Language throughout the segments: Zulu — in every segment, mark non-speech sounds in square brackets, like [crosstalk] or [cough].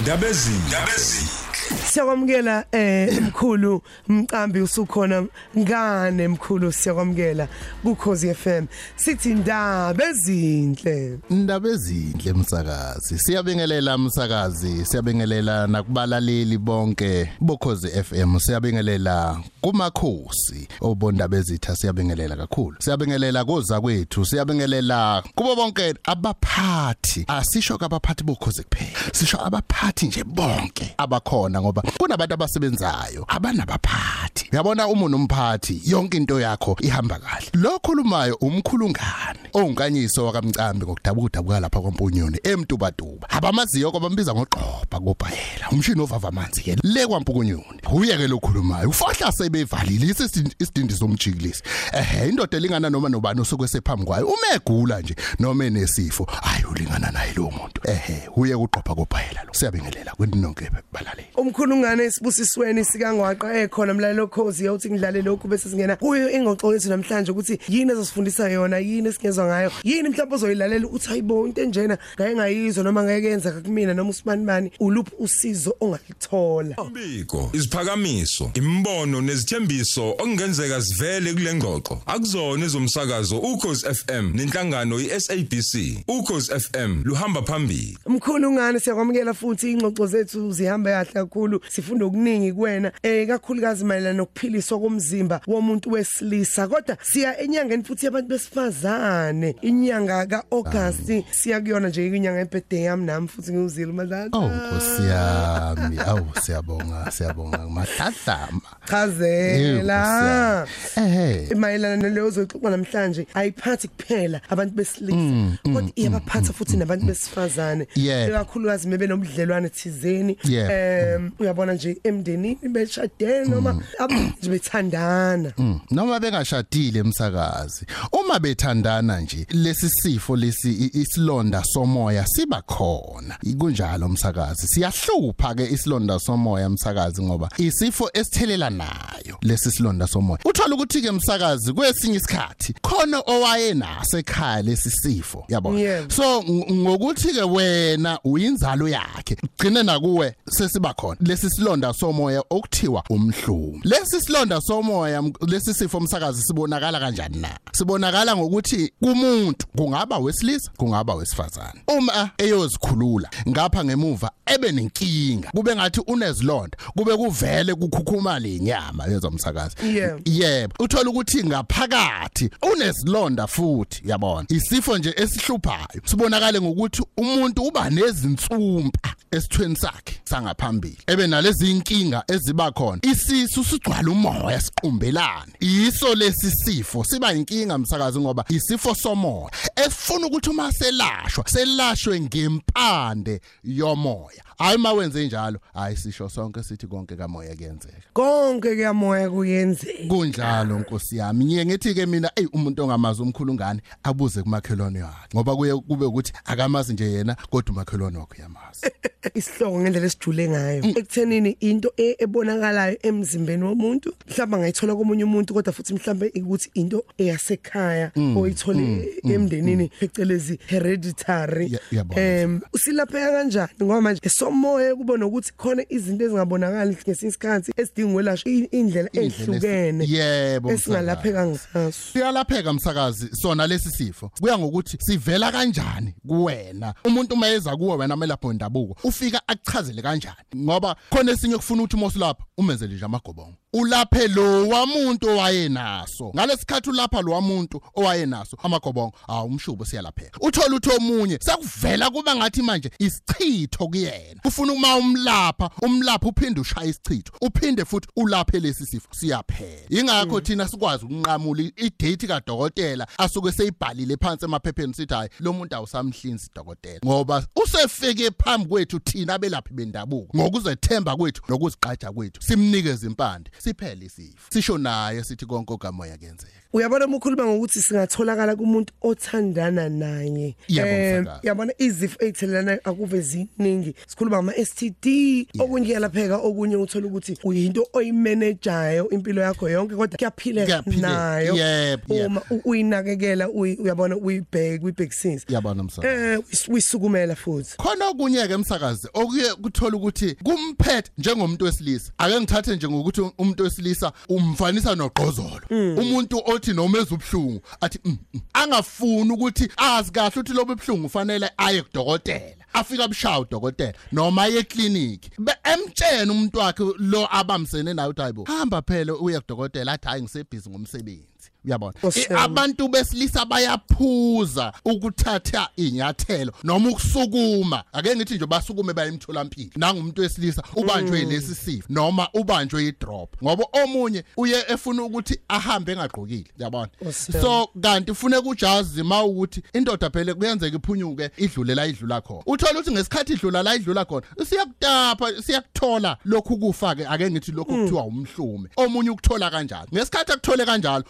ndabezini ndabezini Siyakwamukela eh mkhulu mqambi usukhona ngane mkhulu siyakwamukela kukhozi FM sithi indaba ezinhle. Indaba ezinhle msakazi. Siyabengelela msakazi. Siyabengelela nakubalaleli bonke bokhozi FM siyabengelela kumakhosi. Obondaba ezitha siyabengelela kakhulu. Siyabengelela koza kwethu siyabengelela kubo bonke abaphathi. Asisho kabaphathi bokhozi kuphela. Sisho abaphathi nje bonke abakhona ngoba kunabantu abasebenzayo abanabaphathi. Uyabona uma unomphathi yonke into yakho ihamba kahle. Lo khulumayo umkhulungane onkanyiso wakamcambi ngokudabuka udabuka lapha kwampunyoni emtubatuba. Abamaziyo kwabambiza ngoqhopha kobhayela umshini ovava amanzi yena le kwampunyoni uye ke lokhulumayo ufohla sebevalile isidindi somjikilisi. Ehe indoda elingana noma nobani osuke sephambi kwayo uma egula nje noma enesifo ayolingana naye lo muntu. Ehe uye kuqhopha kobhayela lo. Siyabengelela kwendinonke balaleli. Umkhulungane esibusisweni sikangwaqa ekhona mlalelo khozi yokuthi ngidlale lokhu bese singena kuyo ingxoxo yethu namhlanje ukuthi yini ezosifundisa yona yini esingezwa ngayo yini mhlawumbe ozoyilalela uthi hayibo into enjena ngaye ngayizwa noma ngeke yenzeka kumina noma usibanibani uluphi usizo ongalithola? Mbiko isiphakamiso imbono nezithembiso okungenzeka sivele kule ngxoxo. Akuzona ezomsakazo ukhozi FM nenhlangano iSABC ukhozi FM luhamba phambili. Mkhulungane siyakwamukela futhi ingxoxo zethu zihamba kahle kakhulu sifunda okuningi kuwena eh kakhulukazi mayelana nokuphiliswa komzimba womuntu wesilisa. Kodwa siya enyangeni futhi yabantu besifazane. Inyanga kaAugust siya kuyona nje inyanga ebirthday yami nami futhi ngiuzile madlala Oh Nkosi yami. Awu siyabonga siyabonga. Mahladlama chazela ehe. Mayelana naleyo zoxoxa namhlanje ayiphathi kuphela abantu besilisa. Mm, kodwa iyabaphatha futhi nabantu besifazane. Yeah. ekakhulukazi mebe nomdlelwane thizeni. Yeah. em uyabona nje emndenini beshadene noma abantu bethandana. Mm, noma bengashadile emsakazi uma bethandana nje lesi sifo lesi i- isilonda somoya siba khona. Kunjalo umsakazi siyahlupha ke isilonda somoya umsakazi ngoba isifo esithelela nayo lesi silonda somoya. Uthola ukuthi ke umsakazi kwesinye isikhathi khona owayenaso ekhaya lesi sifo yabona? Yebo. so ng- ngokuthi ke wena uyinzalo yakhe gcine nakuwe sesiba khona. Lesi silonda somoya okuthiwa umhlumu lesi silonda somoya m- lesi sifo umsakazi sibonakala kanjani na? Sibonakala ngokuthi kumuntu kungaba wesilisa kungaba wesifazane. Uma eyozikhulula ngapha ngemuva ebe nenkinga kube ngathi unezilonda kube kuvele kukhukhuma lenyama yezwa umsakazi Yebo. yebo. Uthola ukuthi ngaphakathi unesilonda futhi yabona? Isifo nje esihluphayo sibonakale ngokuthi umuntu uba nezinsumpa esithweni sakhe sangaphambili ebe nalezi inkinga eziba khona isisu sigcwala umoya siqumbelana iso lesi sifo siba inkinga msakazi ngoba isifo somoya esifuna ukuthi uma selashwa selashwe ngempande yomoya. Hayi mawenze njalo hayi sisho sonke sithi konke kamoya kuyenzeka. Konke kuyamoya kuyenzeka. Kunjalo nkosi yami. Ngiye ngithi ke mina ey umuntu ongamazi umkhulungane abuze kumakhelwane wakhe ngoba kuye kube ukuthi akamazi nje yena kodwa umakhelwane wakhe uyamazi. [laughs] Isihloko ngendlela esijule ngayo. Ekuthenini into e- ebonakalayo emzimbeni womuntu mhlawumbe ngayithola komunye umuntu kodwa futhi mhlawumbe ukuthi into eyasekhaya oyithole emndenini phecelezi hereditary. Ya- yabona. em usilapheka kanjani? Ngoba manje esomoya kubona ukuthi khona izinto ezingabonakali ngesinye isikhathi esidinga ukwelashwa i- indlela Indlela ehlukene esi- yebo esingalapheka ngaso. Siyalapheka msakazi sona lesi sifo. Kuya ngokuthi sivela kanjani kuwena? Umuntu uma eza kuwe wena amelapho wendabuko ufika akuchazele kanjani? Ngoba khona esinye kufuna ukuthi uma usulapha umenzele nje amagobongo. Ulaphe lo wamuntu owayenaso. Ngalesikhathi ulapha lo wamuntu owayenaso amagobongo awu umshubo siyalapheka. Uthola uthi omunye sekuvela kuba ngathi manje isichitho kuyena. Ufuna uma umlapha umlapha uphinde ushaya isichitho uphinde futhi ulaphe lesi sifo siyaphela. Ingakho thina sikwazi ukunqamula idate kadokotela asuke seyibhalile phansi emaphepheni sithi hayi lo muntu awusamhlinzi dokotela. Ngoba usefike phambi kwethu thina abelaphi bendabuko ngokuzethemba kwethu nokuzigqaja kwethu simnikeze impande siphele isifo. Sisho naye sithi konke okamoya kuyenzeka. Uyabona uma ukhuluma ngokuthi singatholakala kumuntu othandana naye. Eh, yabona izifo ezithelelana akuve ziningi. Sikhuluma ngama STD okunye kuyalapheka okunye uthola ukuthi uyinto oyimanejayo impilo yakho yonke kodwa Kuyaphileka. nayo. Uma uyinakekela uyi- uyabona uyibheke uyibhekisisa Yabona msakazi. eh uyisukumela futhi. Khona okunye ke emsakazi okuye kuthola ukuthi kumphethe njengomuntu wesilisa. Ake ngithathe nje ngokuthi umuntu wesilisa umfanisa noqozolo umuntu othi noma ezubhlungu athi "Mm, mm." angafuni ukuthi azi kahle ukuthi lobo buhlungu ufanele aye kudokotela afika abushawa udokotela noma aye eclinic emtshene umuntu wakhe lo abamsene naye uthi hayibo hamba phela uye kudokotela athi hayi ngisebhizi ngomsebenzi uyabona Nkosi I- yami. abantu besilisa bayaphuza ukuthatha inyathelo noma ukusukuma. Ake ngithi nje basukume bayemtholampilo nangumuntu wesilisa ubanjwe lesi sifo noma ubanjwe idrop. Ngoba omunye uye efuna ukuthi ahambe engagqokile uyabona Nkosi yami. so kanti ufune kujazi mawukuthi indoda phela kuyenzeka iphunyuke idlule la idlula khona. Uthola ukuthi ngesikhathi idlula la idlula khona siyakutapha siyakuthola lokhu kufa ke ake ngithi lokhu kuthiwa umhlume. Omunye ukuthola kanjalo. Ngesikhathi akuthole kanjalo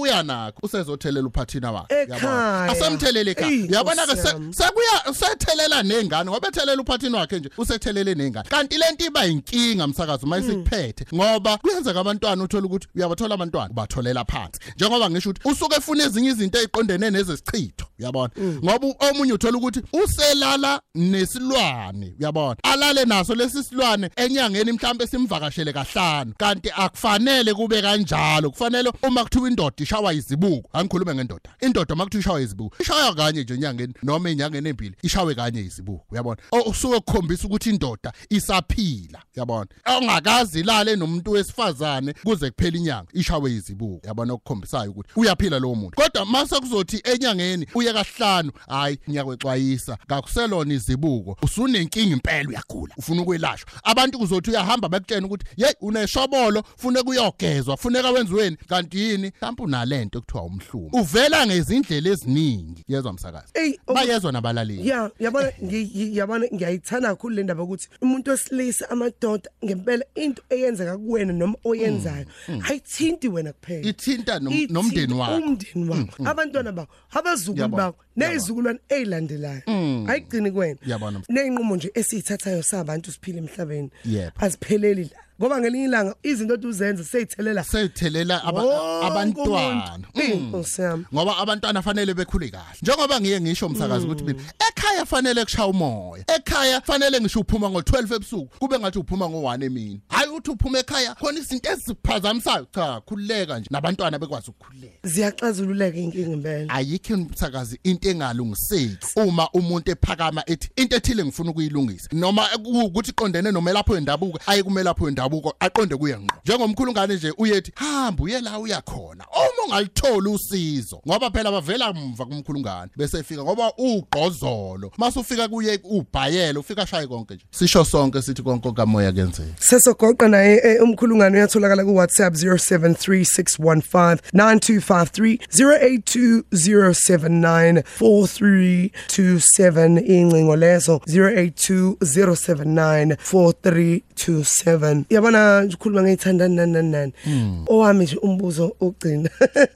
usebuya nakho usezothelela uphathina wakhe Ekhaya. asemthelele ekhaya. Eyi, uyabona ke Nkosi yami. sekuya usethelela nengane ngoba ethelela uphathina wakhe nje usethelele nengane. Kanti lento iba inkinga msakazi uma isikuphethe ngoba kuyenzeka abantwana uthola ukuthi uyabathola abantwana ubatholela phansi. Njengoba ngisho ukuthi usuke efuna ezinye izinto eziqondene nezesichitho uyabona ngoba u- omunye uthola ukuthi uselala nesilwane uyabona alale naso lesi silwane enyangeni mhlawumbe simvakashele kahlanu. Kanti akufanele kube kanjalo. Kufanele uma kuthiwa indoda ishawa izibuko angikhulume ngendoda. Indoda uma kuthiwa ishawa izibuko ishaya kanye nje enyangeni noma enyangeni empili ishawe kanye izibuko uyabona? Osuke kukhombisa ukuthi indoda isaphila uyabona? Ongakazi ilale nomuntu wesifazane kuze kuphela inyanga ishawe izibuko uyabona? Okukhombisayo ukuthi uyaphila lowo muntu. Kodwa mase kuzothi enyangeni uye kahlanu hayi ngiyakwexwayisa kakuselona izibuko usunenkinga impela uyagula ufuna ukwelashwa. Abantu kuzothi uyahamba bekutshena ukuthi hey uneshobolo fune kuyogezwa funeka wenziweni kanti yini? Mhlawumbe unalento ekuthiwa umhlumo. Uvela ngezindlela eziningi. Yezwa msakazi? Ey, oku- bayezwa nabalaleli. Ya yabona ngi- ngi- yabona ngiyayithanda kakhulu le ndaba ukuthi umuntu wesilisa amadoda ngempela into eyenzeka kuwena noma oyenzayo ayithinti wena kuphela. Ithinta nom- Ithinta nomndeni wakho. umndeni wakho. Abantwana bakho abazukulu Yabona, bakho nezizukulwane ezilandelayo ayigcini kuwena. Yabona. neyinqumo nje esiyithathayo sabantu siphila emhlabeni. Yebo. azipheleli la. Ngoba ngelinye ilanga izinto othi uzenza seyithelela sethelela aba- wonke abantwana umuntu. Mm. Inkosi yami. ngoba abantwana fanele bekhule kahle njengoba ngiye ngisho umsakazi ukuthi mina ekhaya fanele kushaya umoya. Ekhaya fanele ngisho uphuma ngo12 ebusuku kube ngathi uphuma ngo1 emini. Hayi uthi uphuma ekhaya khona izinto eziphazamisayo. Cha khululeka nje nabantwana bekwazi ukukhululeka. Ziyaxazululeka inkinga impela. Ayikho umsakazi into engalungiseki. Uma umuntu ephakama ethi into ethile ngifuna ukuyilungisa. Noma ukuthi iqondene nomelapho wendabuko aye kumelapho wendabuko aqonde kuye ngqo. Njengomkhulu ngane nje uyethi hamba uye la uyakhona uma ungalithola usizo ngoba phela bavela mva kumkhulu ngane bese efika ngoba ugqozolo masufika kuye ubhayele ufika shaye konke nje. Sisho sonke sithi konke kamoya kenzeka sesogoqa naye eh, umkhulungane uyatholakala ku WhatsApp 0736159253 0820794327 incingo lezo 0820794327 yabona nje ukhuluma ngeyithandani nani nani nani owami nje umbuzo ogcina.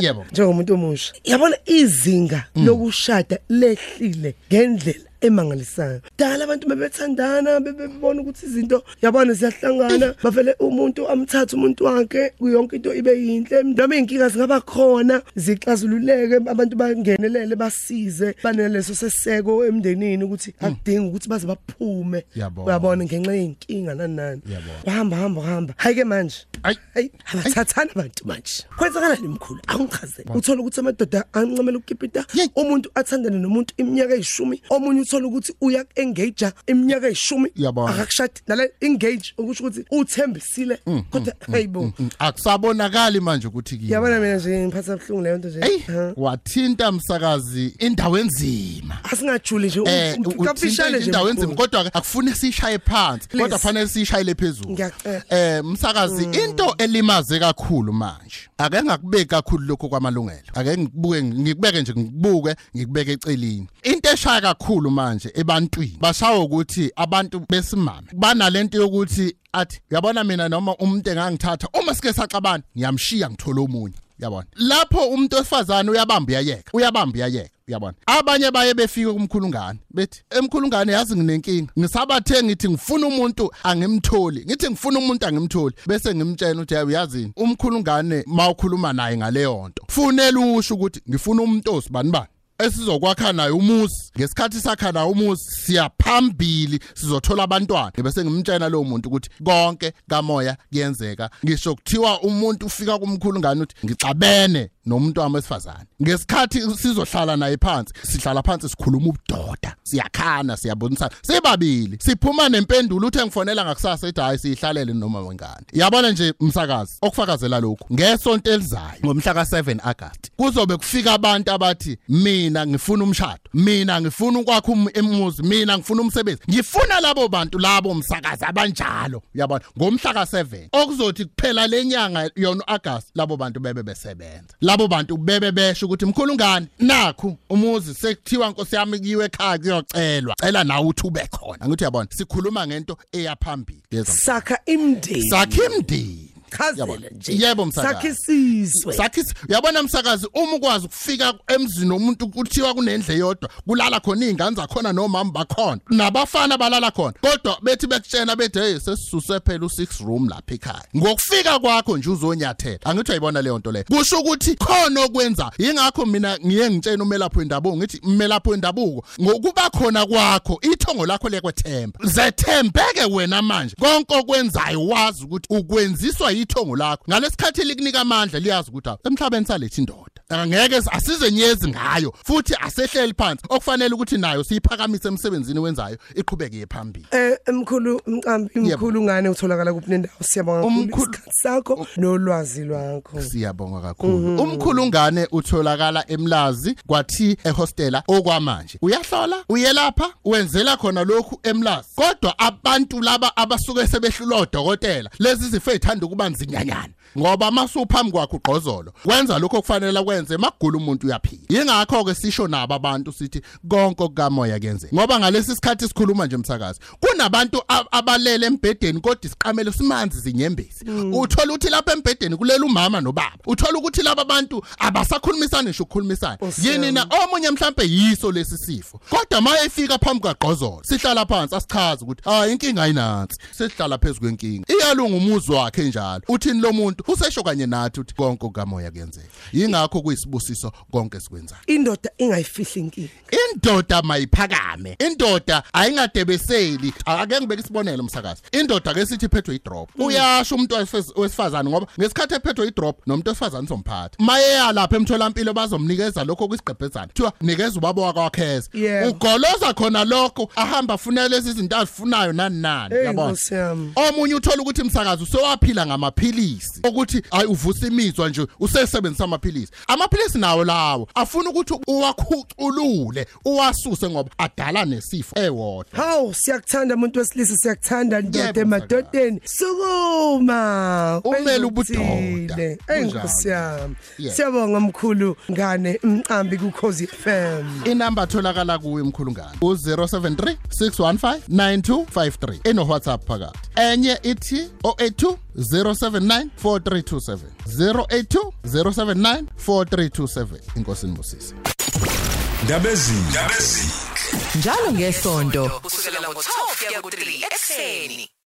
Yebo. [laughs] njengomuntu omusha. Yabona izinga lokushada lehlile ngendlela indlela emangalisayo. Dala abantu bebethandana bebebona ukuthi izinto yabona ziyahlangana bavele umuntu amthatha umuntu wakhe kuyonke into ibe yinhle noma inkinga zingaba khona zixazululeke abantu bangenelele basize baneleso seseko emndenini ukuthi akudingi ukuthi baze baphume. Yabona. uyabona ngenxa yenkinga nani nani Yabona. bahamba hamba hamba hayi ke manje. Ayi. hayi abathathana abantu manje. Kwenzakalani mkhulu? Angichazele uthola ukuthi amadoda ancamela ukukipita Yeyi. umuntu athandane nomuntu iminyaka eyishumi omunye uthola ukuthi uya engage iminyaka eyishumi Yabona. akakushadi nale engage okusho ukuthi uthembisile kodwa hayibo Mm, akusabonakali manje ukuthi kini yabona mina nje ngiphatha buhlungu leyo nto nje Ey Ha. wathinta msakazi indawo enzima asingajuli nje eh u- kafishane nje indawo enzima mkhulu. kodwa akufune sishaye phansi kodwa Please. fanele sishayele phezulu Ngiyacela. eh msakazi into elimaze kakhulu manje ake ngakubeki kakhulu lokho kwamalungelo. Ake ngikubuke ngikubeke nje ngikubuke ngikubeke eceleni. Into eshaya kakhulu manje ebantwini bashawa ukuthi abantu besimame banalento yokuthi athi uyabona mina noma umuntu engangithatha uma sike saxabana ngiyamshiya ngithola omunye. Uyabona lapho umuntu wesifazane uyabamba uyayeka uyabamba uyayeka uyabona. Abanye baye befike kumkhulungane bethi emkhulungane yazi nginenkinga. Ngisabathe ngithi ngifuna umuntu angimtholi ngithi ngifuna umuntu angimtholi bese ngimtshela ukuthi hayi uyazini umkhulungane mawukhuluma naye ngaleyo nto. Kufunela usho ukuthi ngifuna umuntu osibani bani esizokwakha naye umuzi ngesikhathi sakha naye umuzi siyaphambili sizothola abantwana. Bese ngimtshela lo muntu ukuthi konke kamoya kuyenzeka. Ngisho kuthiwa umuntu ufika kumkhulu ngani uthi ngixabene nomuntu wami wesifazane. Ngesikhathi sizohlala naye phansi sihlala phansi sikhuluma ubudoda. Siyakhana siyabonisana. Sibabili siphuma nempendulo uthe ngifonela ngakusasa ethi hayi sihlalele noma wengane. Yabona nje umsakazi okufakazela lokhu ngesonto elizayo ngomhla ka7 August kuzobe kufika abantu abathi mina ngifuna umshado mina ngifuna ukwakha um- emuzi mina ngifuna umsebenzi. Ngifuna labo bantu labo umsakazi abanjalo uyabona? Ngomhla ka7 okuzothi kuphela lenyanga yona August labo bantu bebe besebenza. Labo bantu bebe besho ukuthi mkhulungane nakhu umuzi sekuthiwa nkosi yami kiwe ekhaya kuyocelwa. Cela nawe uthi ube khona. Ngithi uyabona sikhuluma ngento eyaphambili Yezwa. sakha imndeni sakhe imndeni chazela Yabona. nje. Yebo, msakazi. sakhe isizwe sakhe is- uyabona msakazi uma ukwazi ukufika emzini womuntu kuthiwa kunendle yodwa kulala khona izingane zakhona nomama bakhona nabafana balala khona kodwa bethi bekutshena bethi hey sesisuse phela u6 room lapha ekhaya. Ngokufika kwakho nje uzonyathela. Angithi uyayibona leyo nto leyo kusho ukuthi khona okwenza. Ingakho mina ngiye ngitshena umelapho wendabuko ngithi umelapho wendabuko ngokuba khona kwakho ithongo lakho lekwethemba zethembeke wena manje. Konke okwenzayo wazi ukuthi ukwenziswa yithongo lakho. Ngalesikhathi likunika amandla liyazi ukuthi hawu, emhlabeni salethe indoda angeke asize nyezi ngayo futhi asehleli phansi. Okufanele ukuthi nayo siyiphakamise emsebenzini wenzayo iqhubeke phambili Eh emkhulu mcambi imkhulu ngane utholakala kuphi nendawo? Siyabonga kakhulu Umkhulu- isikhathi sakho nolwazi lwakho. Siyabonga kakhulu. Umkhulungane utholakala emlazi kwathi ehostela okwamanje? Uyahlola? Uyelapha? Wenzela khona lokhu emlazi. Kodwa abantu laba abasuke sebehlula odokotela lezi zifo ezithanda ukuba nzinyanyana ngoba masuphambi kwakho ugqozolo wenza lokho okufanele kwenze magula umuntu uyaphila. Yingakho ke sisho nabo abantu sithi konke okukamoya kuyenzeka. Ngoba ngalesi sikhathi sikhuluma nje umsakazi kunabantu ab- abalele embhedeni kodwa isiqamelo simanzi zinyembezi. Uthola ukuthi lapha embhedeni kulela umama nobaba. Uthola ukuthi laba bantu abasakhulumisani ngisho ukukhulumisana Nkosi yini na? Omunye mhlambe yiso lesi sifo. Kodwa maye efika phambi kwagqozolo sihlala phansi asichaza ukuthi ah inkinga ayinansi. Sesihlala phezulu kwenkinga. Iyalunga umuzi wakhe njalo. Uthini lo muntu? Usesho kanye nathi uthi konke kamoya kuyenzeka. Yingakho kuyisibusiso konke sikwenzayo indoda ingayifihli inkinga. Indoda mayiphakame. Indoda ayingadebeseli ake ngibeke isibonelo umsakazi indoda ke sithi iphethwe idrop. Uyasho umuntu wesifaz- wesifazane ngoba ngesikhathi ephethwe idrop nomuntu wesifazane somphatha maye yalapha emtholampilo bazomnikeza lokho kwisigqebhezana kuthiwa nikeza ubaba wakwakheza Yebo. ugoloza khona lokho ahamba afunela lezi zinto azifunayo nani nani. Hey, yabona? Nkosi yami. omunye uthola ukuthi umsakazi usewaphila ngamaphilisi. Ukuthi ayi uvusa imizwa nje usesebenzisa amaphilisi. Amaphilisi nawo lawo afuna ukuthi uwakhuculule uwasuse ngoba adala nesifo ewodwa. Hawu siyakuthanda umuntu wesilisa siyakuthanda ndoda emadodeni. Sukuma. Umele ubudoda. okuthile. Ey Kunjalo. nkosi yami. Yeah. siyabonga mkhulu ngane umcambi kukhozi FM inamba atholakala kuwe mkhulungane. U073 615 9253 eno WhatsApp phakathi. Enye ithi 082 079 4327 082 079 4327 inkosi nibusise ndabezini njalo ngesonto kusukela ngo12 kuya ku3 ekseni